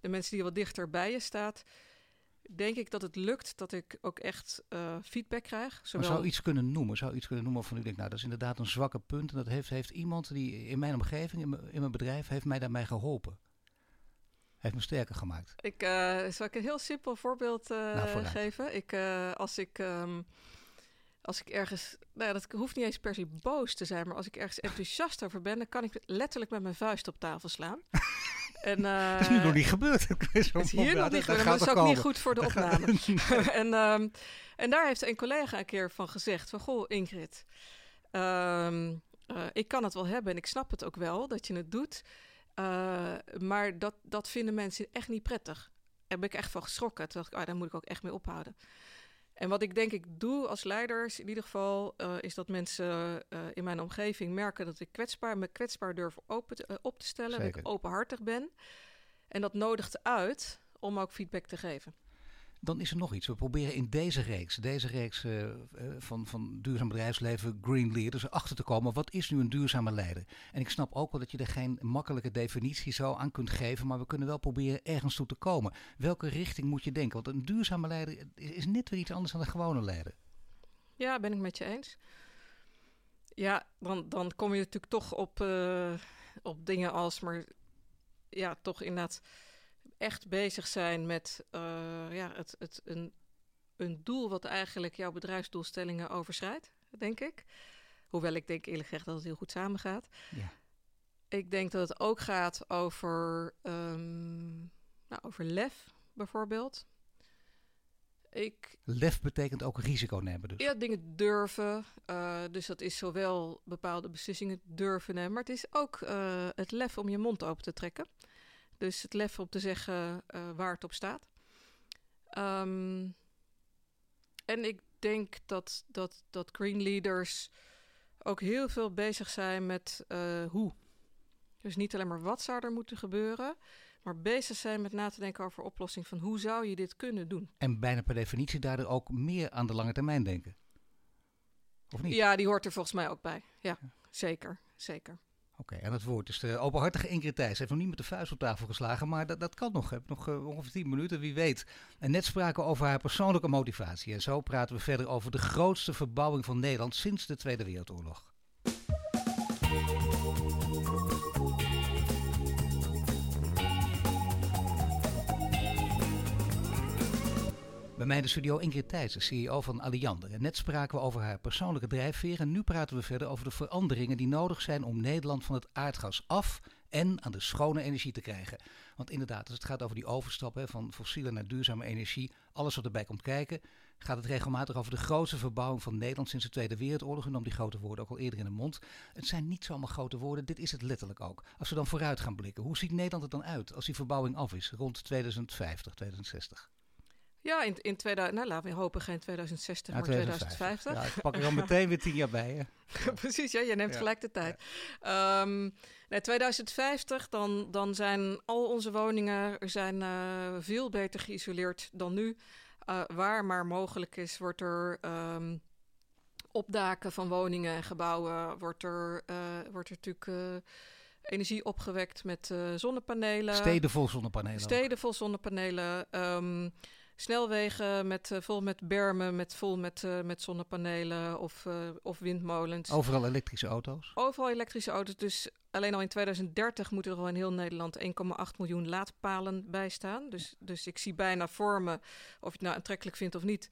de mensen die wat dichter bij je staat, denk ik dat het lukt dat ik ook echt eh, feedback krijg. Maar Zowel zou iets kunnen noemen? Zou iets kunnen noemen van ik denk, nou, dat is inderdaad een zwakke punt. En dat heeft, heeft iemand die in mijn omgeving, in mijn, in mijn bedrijf, heeft mij daarbij geholpen. Heeft me sterker gemaakt. Ik uh, zal ik een heel simpel voorbeeld uh, Nou, geven. Ik, als ik um, als ik ergens, nou, dat hoeft niet eens per se boos te zijn, maar als ik ergens enthousiast over ben, dan kan ik letterlijk met mijn vuist op tafel slaan. En, dat is nu nog niet gebeurd. Het is hier nog niet gebeurd, dat is ook komen. niet goed voor de opname. en, um, en daar heeft een collega een keer van gezegd: van goh, Ingrid, um, ik kan het wel hebben en ik snap het ook wel dat je het doet. Uh, maar dat, dat vinden mensen echt niet prettig. Daar ben ik echt van geschrokken. Toen dacht ik, ah, daar moet ik ook echt mee ophouden. En wat ik denk ik doe als leiders, in ieder geval, uh, is dat mensen uh, in mijn omgeving merken dat ik kwetsbaar, me kwetsbaar durf open, op te stellen, Zeker. dat ik openhartig ben. En dat nodigt uit om ook feedback te geven. Dan is er nog iets. We proberen in deze reeks, deze reeks uh, uh, van, van duurzaam bedrijfsleven, Green Leaders, erachter te komen. Wat is nu een duurzame leider? En ik snap ook wel dat je er geen makkelijke definitie zo aan kunt geven. Maar we kunnen wel proberen ergens toe te komen. Welke richting moet je denken? Want een duurzame leider is net weer iets anders dan een gewone leider. Ja, ben ik met je eens. Ja, dan, dan kom je natuurlijk toch op, uh, op dingen als, maar ja, toch inderdaad echt bezig zijn met uh, ja, het, het, een, een doel wat eigenlijk jouw bedrijfsdoelstellingen overschrijdt, denk ik. Hoewel ik denk eerlijk gezegd dat het heel goed samengaat. Ja. Ik denk dat het ook gaat over, um, nou, over lef, bijvoorbeeld. Ik, lef betekent ook risico nemen dus? Ja, dingen durven. Uh, dus dat is zowel bepaalde beslissingen durven nemen... maar het is ook uh, het lef om je mond open te trekken. Dus het lef om te zeggen uh, waar het op staat. Um, en ik denk dat, dat, dat green leaders ook heel veel bezig zijn met uh, hoe. Dus niet alleen maar wat zou er moeten gebeuren, maar bezig zijn met na te denken over oplossing van hoe zou je dit kunnen doen. En bijna per definitie daardoor ook meer aan de lange termijn denken. Of niet? Ja, die hoort er volgens mij ook bij. Ja, ja. zeker, zeker. Oké, en het woord is de openhartige Ingrid Thijs. heeft nog niet met de vuist op tafel geslagen, maar dat, dat kan nog. Heb nog uh, ongeveer 10 minuten, wie weet. En net spraken we over haar persoonlijke motivatie. En zo praten we verder over de grootste verbouwing van Nederland sinds de Tweede Wereldoorlog. Mij in de studio Ingrid Thijssen, CEO van Alliander. En net spraken we over haar persoonlijke drijfveer. En nu praten we verder over de veranderingen die nodig zijn om Nederland van het aardgas af en aan de schone energie te krijgen. Want inderdaad, als het gaat over die overstap van fossiele naar duurzame energie, alles wat erbij komt kijken, gaat het regelmatig over de grootste verbouwing van Nederland sinds de Tweede Wereldoorlog. U nam die grote woorden ook al eerder in de mond. Het zijn niet zomaar grote woorden, dit is het letterlijk ook. Als we dan vooruit gaan blikken, hoe ziet Nederland er dan uit als die verbouwing af is, rond 2050, 2060? Ja, in, in 2000, nou, laten we hopen geen 2060, ja, maar 2050. Ja, ik pak er dan meteen weer tien jaar bij. Hè? Precies, ja, je neemt ja. gelijk de tijd. Ja. Um, nee, 2050, dan, dan zijn al onze woningen zijn, uh, veel beter geïsoleerd dan nu. Uh, waar maar mogelijk is, wordt er um, op daken van woningen en gebouwen... wordt er, uh, wordt er natuurlijk energie opgewekt met zonnepanelen. Steden vol zonnepanelen. Steden ook. vol zonnepanelen. Um, snelwegen met, uh, vol met bermen, met, vol met, uh, met zonnepanelen of, uh, of windmolens. Overal elektrische auto's? Overal elektrische auto's. Dus alleen al in 2030 moeten er al in heel Nederland 1,8 miljoen laadpalen bij staan. Dus, dus ik zie bijna vormen, of je het nou aantrekkelijk vindt of niet...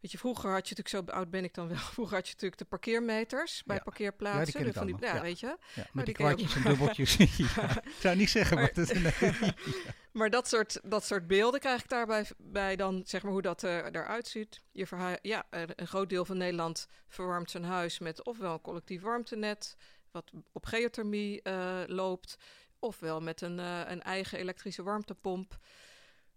Weet je, vroeger had je natuurlijk, zo oud ben ik dan wel, vroeger had je natuurlijk de parkeermeters bij ja. parkeerplaatsen. Ja, die van die, ja, ja, weet je. Ja, met die kwartjes en dubbeltjes. Ik zou niet zeggen, maar, Maar- dat. Nee. Maar dat soort, dat soort beelden krijg ik daarbij bij dan, zeg maar, hoe dat eh, eruit ziet. Je ja, een groot deel van Nederland verwarmt zijn huis met ofwel een collectief warmtenet, wat op geothermie eh, loopt, ofwel met een, eh, een eigen elektrische warmtepomp.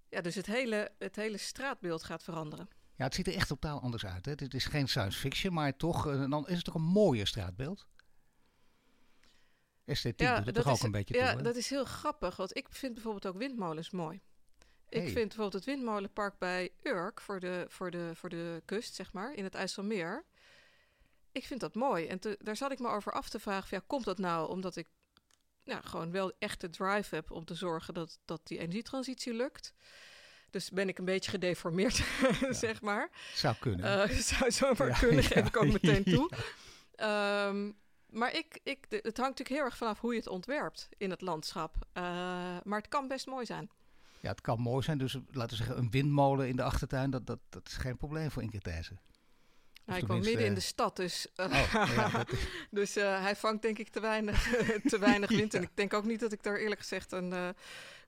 Ja, dus het hele, het hele straatbeeld gaat veranderen. Ja, het ziet er echt totaal anders uit. Hè. Dit is geen science fiction, maar toch dan is het toch een mooier straatbeeld? Esthetiek doet het toch ook is, een beetje ja, toe, hè? dat is heel grappig. Want ik vind bijvoorbeeld ook windmolens mooi. Ik vind bijvoorbeeld het windmolenpark bij Urk voor de, voor, de, voor de kust, zeg maar, in het IJsselmeer. Ik vind dat mooi. En te- daar zat ik me over af te vragen: van, ja, komt dat nou omdat ik ja, gewoon wel echt de drive heb om te zorgen dat, dat die energietransitie lukt? Dus ben ik een beetje gedeformeerd, zeg maar. Zou kunnen. Eh zou zomaar Ja, kunnen, ja, geef ik ook meteen toe. ja. Maar ik, ik, het hangt natuurlijk heel erg vanaf hoe je het ontwerpt in het landschap. Eh, maar het kan best mooi zijn. Ja, het kan mooi zijn. Dus laten we zeggen, een windmolen in de achtertuin, dat, dat, dat is geen probleem voor Ingrid Thijssen. Ik woon tenminste, midden in eh, de stad, dus, eh, Oh, ja, dus eh, hij vangt denk ik te weinig, te weinig wind. En ik denk ook niet dat ik daar eerlijk gezegd een, eh,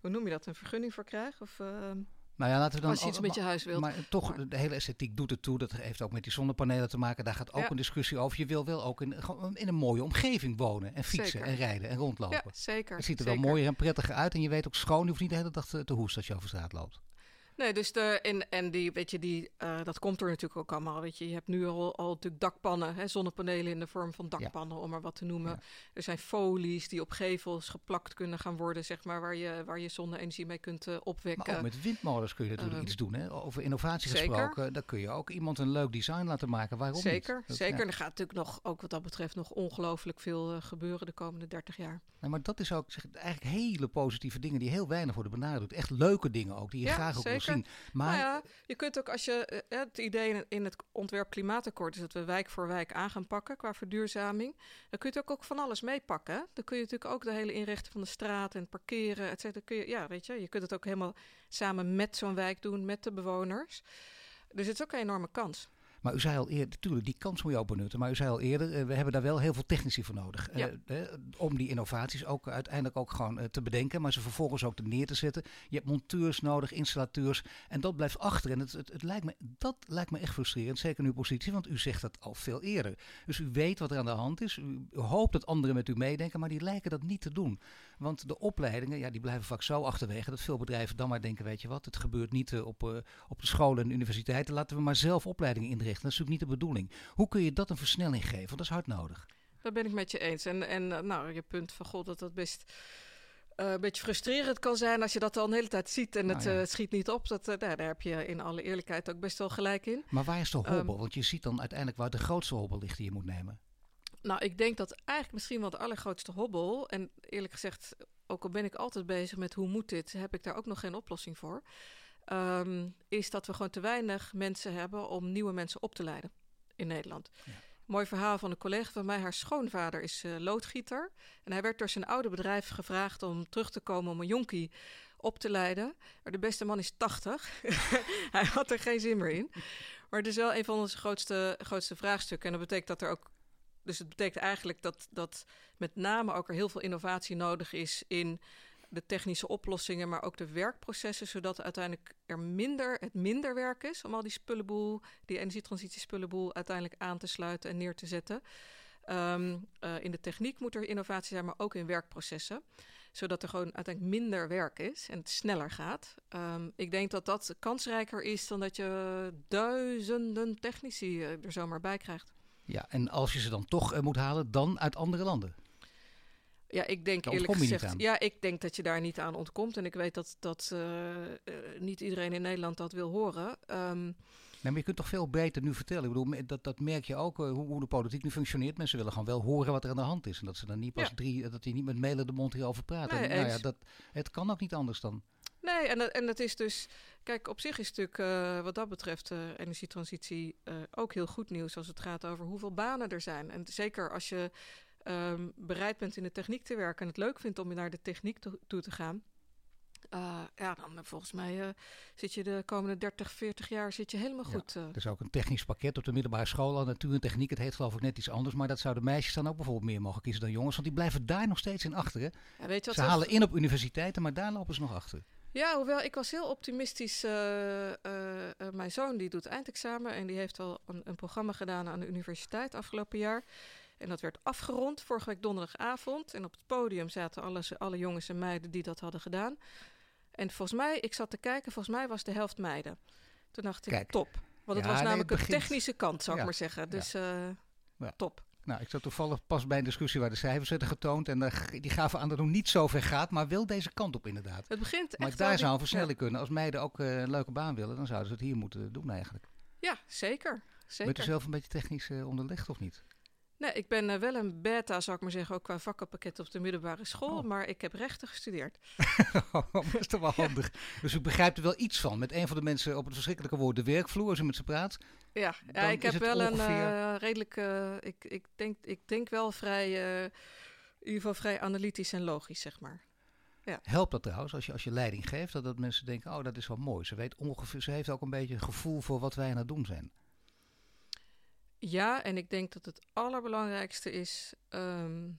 hoe noem je dat, een vergunning voor krijg. Of eh, nou ja, laten we dan... als je iets met je huis wilt. Maar toch, Maar- de hele esthetiek doet het toe. Dat heeft ook met die zonnepanelen te maken. Daar gaat ook Ja. een discussie over. Je wil wel ook in, in een mooie omgeving wonen. En fietsen Zeker. en rijden en rondlopen. ja, zeker. het ziet er zeker. wel mooier en prettiger uit. En je weet ook schoon. Je hoeft niet de hele dag te, te hoesten als je over straat loopt. Nee, dus de, en, en die, weet je, die, eh, dat komt er natuurlijk ook allemaal. Weet je, je hebt nu al, al natuurlijk dakpannen, hè, zonnepanelen in de vorm van dakpannen, om maar wat te noemen. Ja. Er zijn folies die op gevels geplakt kunnen gaan worden, zeg maar, waar je, waar je zonne-energie mee kunt eh, opwekken. Maar ook met windmolens kun je natuurlijk Ehm, iets doen. Hè? Over innovatie zeker. gesproken. Dan kun je ook iemand een leuk design laten maken. Waarom zeker, niet? Dat- zeker. ja. En er gaat natuurlijk nog, ook wat dat betreft, nog ongelooflijk veel eh, gebeuren de komende 30 jaar. Nee, maar dat is ook zeg, eigenlijk hele positieve dingen die heel weinig worden benadrukt. Echt leuke dingen ook, die je graag ook wil. Zien. Maar Nou ja, je kunt ook als je eh, het idee in- het ontwerp klimaatakkoord is dat we wijk voor wijk aan gaan pakken qua verduurzaming. Dan kun je ook, ook van alles meepakken. Dan kun je natuurlijk ook de hele inrichting van de straat en parkeren, et cetera. Kun je, ja, weet je, je kunt het ook helemaal samen met zo'n wijk doen, met de bewoners. Dus het is ook een enorme kans. Maar u zei al eerder, natuurlijk, die kans moet je ook benutten. Maar u zei al eerder, eh, we hebben daar wel heel veel technici voor nodig. Ja. Eh, eh, om die innovaties ook uiteindelijk ook gewoon te bedenken. Maar ze vervolgens ook er neer te zetten. Je hebt monteurs nodig, installateurs. En dat blijft achter. En het, het, het lijkt me, dat lijkt me echt frustrerend. Zeker in uw positie, want u zegt dat al veel eerder. Dus u weet wat er aan de hand is. U, hoopt dat anderen met u meedenken. Maar die lijken dat niet te doen. Want de opleidingen, ja, die blijven vaak zo achterwege. Dat veel bedrijven dan maar denken, weet je wat. Het gebeurt niet op, op de scholen en universiteiten. Laten we maar zelf opleidingen inrichten. Dat is natuurlijk niet de bedoeling. Hoe kun je dat een versnelling geven? Want dat is hard nodig. Dat ben ik met je eens. En, en eh, nou, je punt van god dat dat best eh, een beetje frustrerend kan zijn als je dat al een hele tijd ziet en Nou het ja. eh, schiet niet op. Dat, daar, daar heb je in alle eerlijkheid ook best wel gelijk in. Maar waar is de Ehm, hobbel? Want je ziet dan uiteindelijk waar de grootste hobbel ligt die je moet nemen. Nou, ik denk dat eigenlijk misschien wel de allergrootste hobbel, en eerlijk gezegd, ook al ben ik altijd bezig met hoe moet dit, heb ik daar ook nog geen oplossing voor, ehm, is dat we gewoon te weinig mensen hebben om nieuwe mensen op te leiden in Nederland. Ja. Mooi verhaal van een collega van mij. Haar schoonvader is eh, loodgieter. En hij werd door zijn oude bedrijf gevraagd om terug te komen om een jonkie op te leiden. Maar de beste man is 80. hij had er geen zin meer in. Maar het is wel een van onze grootste, grootste vraagstukken. En dat betekent dat er ook. Dus het betekent eigenlijk dat, dat met name ook er heel veel innovatie nodig is in de technische oplossingen, maar ook de werkprocessen, zodat uiteindelijk er minder, het minder werk is om al die spullenboel, die energietransitiespullenboel uiteindelijk aan te sluiten en neer te zetten. Ehm, eh, in de techniek moet er innovatie zijn, maar ook in werkprocessen. Zodat er gewoon uiteindelijk minder werk is en het sneller gaat. Ehm, ik denk dat dat kansrijker is dan dat je duizenden technici eh, er zomaar bij krijgt. Ja, en als je ze dan toch eh, moet halen, dan uit andere landen. Ja, ik denk Daar eerlijk gezegd. Ja, ik denk dat je daar niet aan ontkomt. En ik weet dat, dat eh, eh, niet iedereen in Nederland dat wil horen. Nee, maar je kunt toch veel beter nu vertellen. Ik bedoel, dat, dat merk je ook, eh, hoe, hoe de politiek nu functioneert. Mensen willen gewoon wel horen wat er aan de hand is. En dat ze dan niet pas Ja. drie, dat die niet met mailen de mond hierover praten. Nee, En nou ja, dat, het kan ook niet anders dan. Nee, en, dat- en dat is dus. Kijk, op zich is natuurlijk wat dat betreft energietransitie ook heel goed nieuws als het gaat over hoeveel banen er zijn. En zeker als je ehm, bereid bent in de techniek te werken en het leuk vindt om naar de techniek to- toe te gaan. eh, ja, dan eh, volgens mij eh, zit je de komende 30, 40 jaar zit je helemaal goed. Er is ook een technisch pakket op de middelbare school al. Natuur en techniek, het heet geloof ik net iets anders. Maar dat zouden meisjes dan ook bijvoorbeeld meer mogen kiezen dan jongens. Want die blijven daar nog steeds in achter. Hè? Ja, weet je wat Ze halen in op universiteiten, maar daar lopen ze nog achter. Ja, hoewel ik was heel optimistisch. mijn zoon die doet eindexamen en die heeft al een, een programma gedaan aan de universiteit afgelopen jaar. En dat werd afgerond vorige week donderdagavond. En op het podium zaten alle, alle jongens en meiden die dat hadden gedaan. En volgens mij, ik zat te kijken, volgens mij was de helft meiden. Toen dacht ik, Kijk. top. Want het Ja, was nee, namelijk het een technische kant, zou ik maar zeggen. Dus eh, Ja. top. Nou, ik zat toevallig pas bij een discussie waar de cijfers werden getoond. En die gaven aan dat het niet zo ver gaat, maar wel deze kant op inderdaad. Het begint maar echt daar zou een versnelling kunnen. Als meiden ook eh, een leuke baan willen, dan zouden ze het hier moeten doen eigenlijk. Ja, zeker. zeker. Bent u zelf een beetje technisch eh, onderlegd of niet? Nee, ik ben eh, wel een beta, zou ik maar zeggen, ook qua vakkenpakket op de middelbare school. Oh. Maar ik heb rechten gestudeerd. dat is toch wel handig. Dus u begrijpt er wel iets van. Met een van de mensen op het verschrikkelijke woord de werkvloer, als u met ze praat. Ja, ja ik heb wel een eh, redelijk. eh, ik, ik, denk, ik denk wel vrij. in ieder geval vrij analytisch en logisch, zeg maar. Helpt dat trouwens, als je, als je leiding geeft, dat, dat mensen denken, oh dat is wel mooi. Ze, weet ongeveer, ze heeft ook een beetje een gevoel voor wat wij aan het doen zijn. Ja, en ik denk dat het allerbelangrijkste is ehm,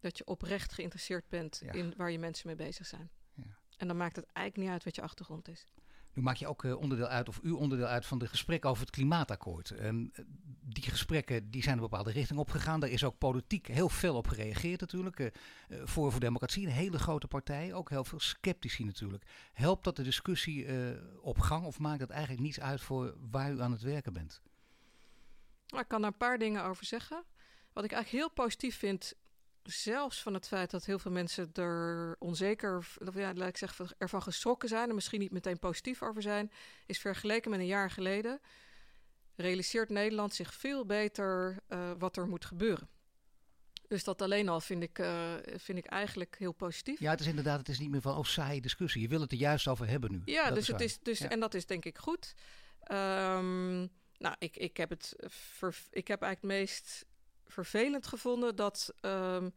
dat je oprecht geïnteresseerd bent Ja. in waar je mensen mee bezig zijn. Ja. En dan maakt het eigenlijk niet uit wat je achtergrond is. Nu maak je ook eh, onderdeel uit, of u onderdeel uit van de gesprekken over het klimaatakkoord. En eh, die gesprekken die zijn een bepaalde richting opgegaan. Daar is ook politiek heel veel op gereageerd natuurlijk. Eh, eh, voor voor Democratie, een hele grote partij. Ook heel veel sceptici natuurlijk. Helpt dat de discussie op gang of maakt dat eigenlijk niets uit voor waar u aan het werken bent? Maar ik kan daar een paar dingen over zeggen. Wat ik eigenlijk heel positief vind, zelfs van het feit dat heel veel mensen er onzeker, of ja, laat ik zeggen, ervan geschrokken zijn en misschien niet meteen positief over zijn, is vergeleken met een jaar geleden, realiseert Nederland zich veel beter eh, wat er moet gebeuren. Dus dat alleen al vind ik, eh, vind ik eigenlijk heel positief. Ja, het is inderdaad, het is niet meer van, oh saaie discussie. Je wil het er juist over hebben nu. Ja, Dat dus het is, dus, Ja. en dat is denk ik goed. Ehm, nou, ik, ik, heb het ver- ik heb eigenlijk het meest vervelend gevonden dat ehm,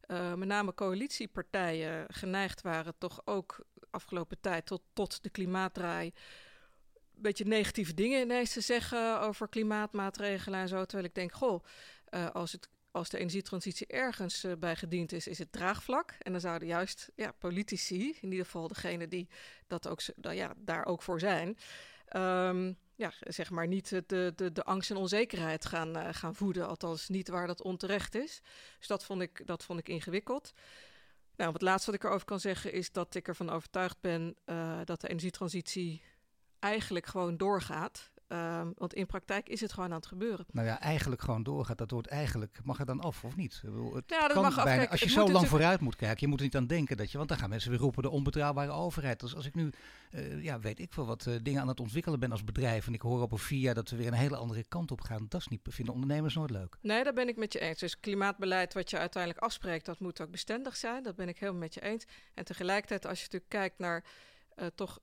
eh, met name coalitiepartijen geneigd waren toch ook afgelopen tijd tot, tot de klimaatdraai een beetje negatieve dingen ineens te zeggen over klimaatmaatregelen en zo. Terwijl ik denk, goh, eh, als, het, als de energietransitie ergens eh, bij gediend is, is het draagvlak. En dan zouden juist ja, politici, in ieder geval degene die dat ook, ja, daar ook voor zijn, ehm, ja, zeg maar niet de, de, de, angst en onzekerheid gaan, eh, gaan voeden. Althans, niet waar dat onterecht is. Dus dat vond ik, dat vond ik ingewikkeld. Nou, het laatste wat ik erover kan zeggen is dat ik ervan overtuigd ben eh, dat de energietransitie eigenlijk gewoon doorgaat. Ehm, want in praktijk is het gewoon aan het gebeuren. Nou ja, eigenlijk gewoon doorgaat. Dat wordt eigenlijk, mag er dan af of niet? Bedoel, het Ja, dat kan mag bijna- als je het zo lang natuurlijk- vooruit moet kijken, je moet er niet aan denken dat je, want dan gaan mensen weer roepen de onbetrouwbare overheid. Dus als ik nu, eh, ja, weet ik wel wat eh, dingen aan het ontwikkelen ben als bedrijf en ik hoor op een vier jaar dat we weer een hele andere kant op gaan, dat is niet, vinden ondernemers nooit leuk. Nee, daar ben ik met je eens. Dus klimaatbeleid wat je uiteindelijk afspreekt, dat moet ook bestendig zijn. Dat ben ik helemaal met je eens. En tegelijkertijd, als je natuurlijk kijkt naar eh, toch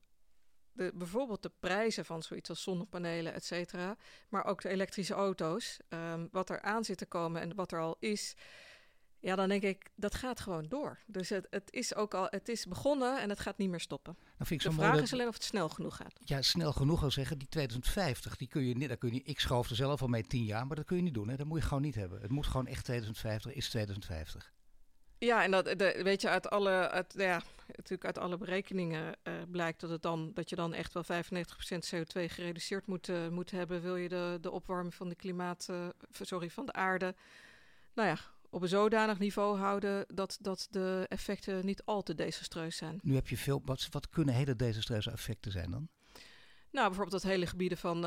de, bijvoorbeeld de prijzen van zoiets als zonnepanelen, et cetera, maar ook de elektrische auto's, ehm, wat er aan zit te komen en wat er al is. Ja, dan denk ik, dat gaat gewoon door. Dus het, het is ook al, het is begonnen en het gaat niet meer stoppen. Dan vind ik De vraag dat- is alleen of het snel genoeg gaat. ja, snel genoeg al zeggen, die 2050, die kun je niet, daar kun je ik schoof er zelf al mee tien jaar, maar dat kun je niet doen. Hè? Dat moet je gewoon niet hebben. Het moet gewoon echt 2050, is 2050. Ja, en dat de, weet je, uit alle, uit, nou ja, natuurlijk uit alle berekeningen eh, blijkt dat, het dan, dat je dan echt wel 95% CO2 gereduceerd moet, eh, moet hebben. Wil je de, de opwarming van de klimaat, eh, sorry, van de aarde, nou ja, op een zodanig niveau houden dat, dat de effecten niet al te desastreus zijn. Nu heb je veel, wat, wat kunnen hele desastreuze effecten zijn dan? Nou, bijvoorbeeld dat hele gebieden van,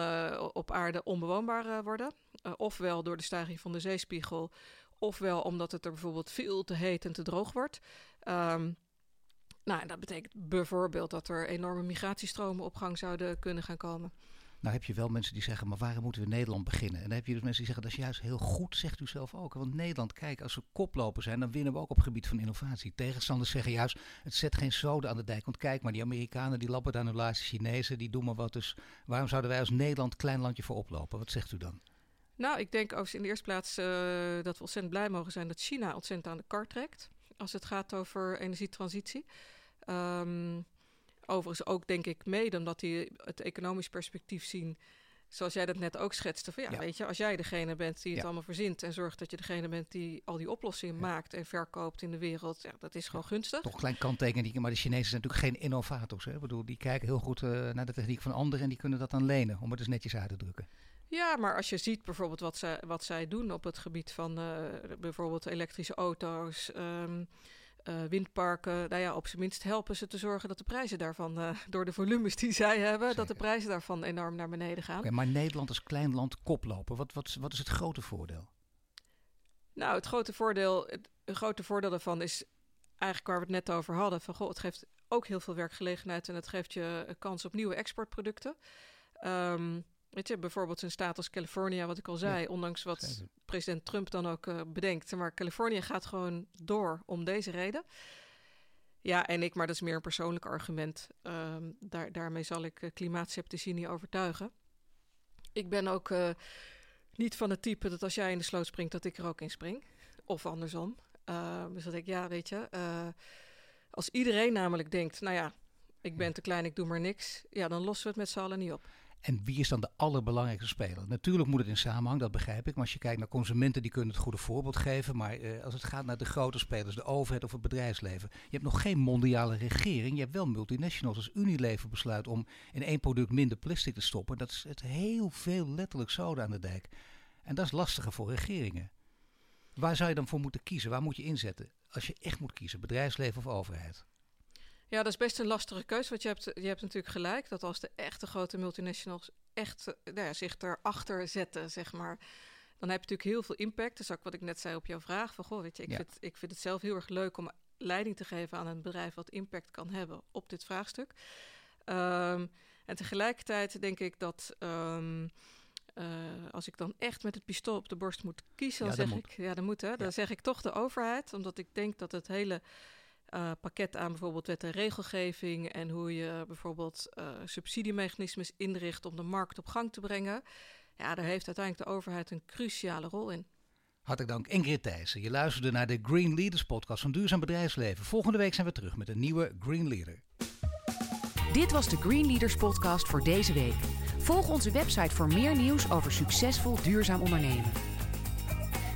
op aarde onbewoonbaar worden. Ofwel door de stijging van de zeespiegel, ofwel omdat het er bijvoorbeeld veel te heet en te droog wordt. Ehm, nou, en dat betekent bijvoorbeeld dat er enorme migratiestromen op gang zouden kunnen gaan komen. Nou heb je wel mensen die zeggen, maar waarom moeten we Nederland beginnen? En dan heb je dus mensen die zeggen, dat is juist heel goed, zegt u zelf ook. Want Nederland, kijk, als we koploper zijn, dan winnen we ook op het gebied van innovatie. Tegenstanders zeggen juist, het zet geen zoden aan de dijk. Want kijk maar, die Amerikanen, die lappen daar nu laatste Chinezen, die doen maar wat. Dus waarom zouden wij als Nederland, klein landje, voor oplopen? Wat zegt u dan? Nou, ik denk overigens in de eerste plaats eh, dat we ontzettend blij mogen zijn dat China ontzettend aan de kar trekt. Als het gaat over energietransitie. Ehm, overigens ook denk ik mede omdat die het economisch perspectief zien. Zoals jij dat net ook schetste. Van ja, Ja. weet je, als jij degene bent die het Ja. allemaal verzint. en zorgt dat je degene bent die al die oplossingen Ja. maakt en verkoopt in de wereld. Ja, dat is gewoon gunstig. Toch klein kanttekening, maar de Chinezen zijn natuurlijk geen innovators. Hè? Ik bedoel, die kijken heel goed eh, naar de techniek van anderen en die kunnen dat dan lenen, om het dus netjes uit te drukken. Ja, maar als je ziet bijvoorbeeld wat zij, wat zij doen op het gebied van eh, bijvoorbeeld elektrische auto's, ehm, eh, windparken. Nou ja, op zijn minst helpen ze te zorgen dat de prijzen daarvan, eh, door de volumes die zij hebben, dat de prijzen daarvan enorm naar beneden gaan. Maar Nederland als klein land koplopen, wat, wat, wat is het grote voordeel? Nou, het grote voordeel, het, het grote voordeel daarvan is eigenlijk waar we het net over hadden. Van, goh, het geeft ook heel veel werkgelegenheid en het geeft je een kans op nieuwe exportproducten. Ehm, weet je, bijvoorbeeld een staat als Californië, wat ik al zei, ondanks wat zeker. president Trump dan ook eh, bedenkt. Maar Californië gaat gewoon door om deze reden. Ja, en ik, maar dat is meer een persoonlijk argument. Ehm, daar, daarmee zal ik uh, klimaatceptici niet overtuigen. Ik ben ook uh, niet van het type dat als jij in de sloot springt, dat ik er ook in spring. Of andersom. Uh, dus dat ik, ja, weet je, als iedereen namelijk denkt, nou ja, ik ben te klein, ik doe maar niks, ja, dan lossen we het met z'n allen niet op. En wie is dan de allerbelangrijkste speler? Natuurlijk moet het in samenhang, dat begrijp ik. Maar als je kijkt naar consumenten, die kunnen het goede voorbeeld geven. Maar uh, als het gaat naar de grote spelers, de overheid of het bedrijfsleven. Je hebt nog geen mondiale regering. Je hebt wel multinationals. Als Unilever besluit om in één product minder plastic te stoppen. Dat is het heel veel letterlijk zoden aan de dijk. En dat is lastiger voor regeringen. Waar zou je dan voor moeten kiezen? Waar moet je inzetten? Als je echt moet kiezen, bedrijfsleven of overheid? Ja, dat is best een lastige keuze. Want je hebt, je hebt natuurlijk gelijk dat als de echte grote multinationals echt nou ja, zich erachter zetten, zeg maar. Dan heb je natuurlijk heel veel impact. Dat is ook wat ik net zei op jouw vraag. Van, goh, weet je, ik, ja. vind, ik vind het zelf heel erg leuk om leiding te geven aan een bedrijf wat impact kan hebben op dit vraagstuk. Um, en tegelijkertijd denk ik dat. Um, uh, als ik dan echt met het pistool op de borst moet kiezen, dan ja, zeg ik, ja, dat moet hè. Dan ja. zeg ik toch de overheid, omdat ik denk dat het hele uh, pakket aan bijvoorbeeld wet en regelgeving en hoe je bijvoorbeeld uh, subsidiemechanismes inricht om de markt op gang te brengen, ja, daar heeft uiteindelijk de overheid een cruciale rol in. Hartelijk dank Ingrid Thijssen. Je luisterde naar de Green Leaders podcast van Duurzaam Bedrijfsleven. Volgende week zijn we terug met een nieuwe Green Leader. Dit was de Green Leaders podcast voor deze week. Volg onze website voor meer nieuws over succesvol duurzaam ondernemen.